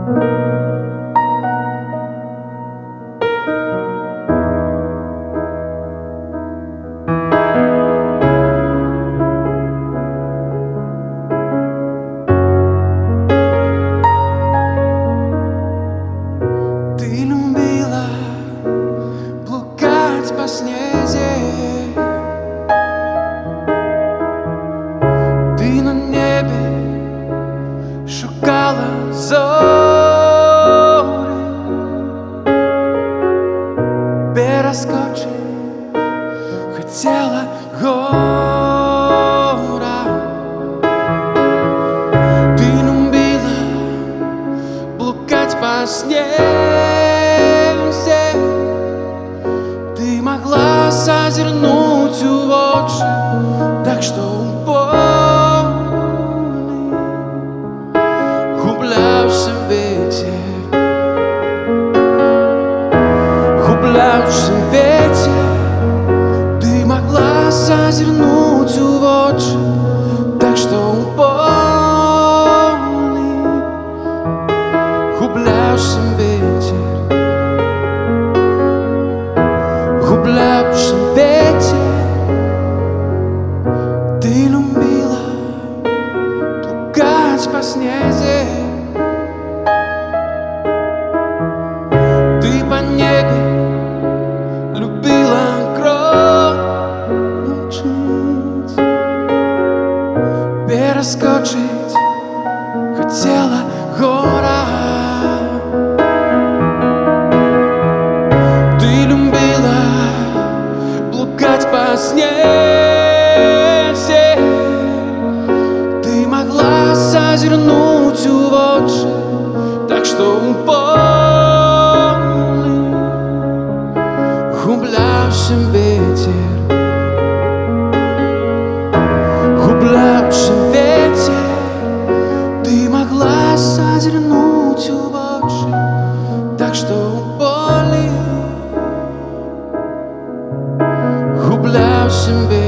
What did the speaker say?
Ты любила блукать по снезе хотела гора. Ты любила блукать по снезе Ты могла созернуть очи Так что упорный Гублявся ветер. Гублявся ветер pacienza что упорный Гублявся ветер. Гублявся ветер. Ты могла созернуть в очи Так что упорный Гублявся ветер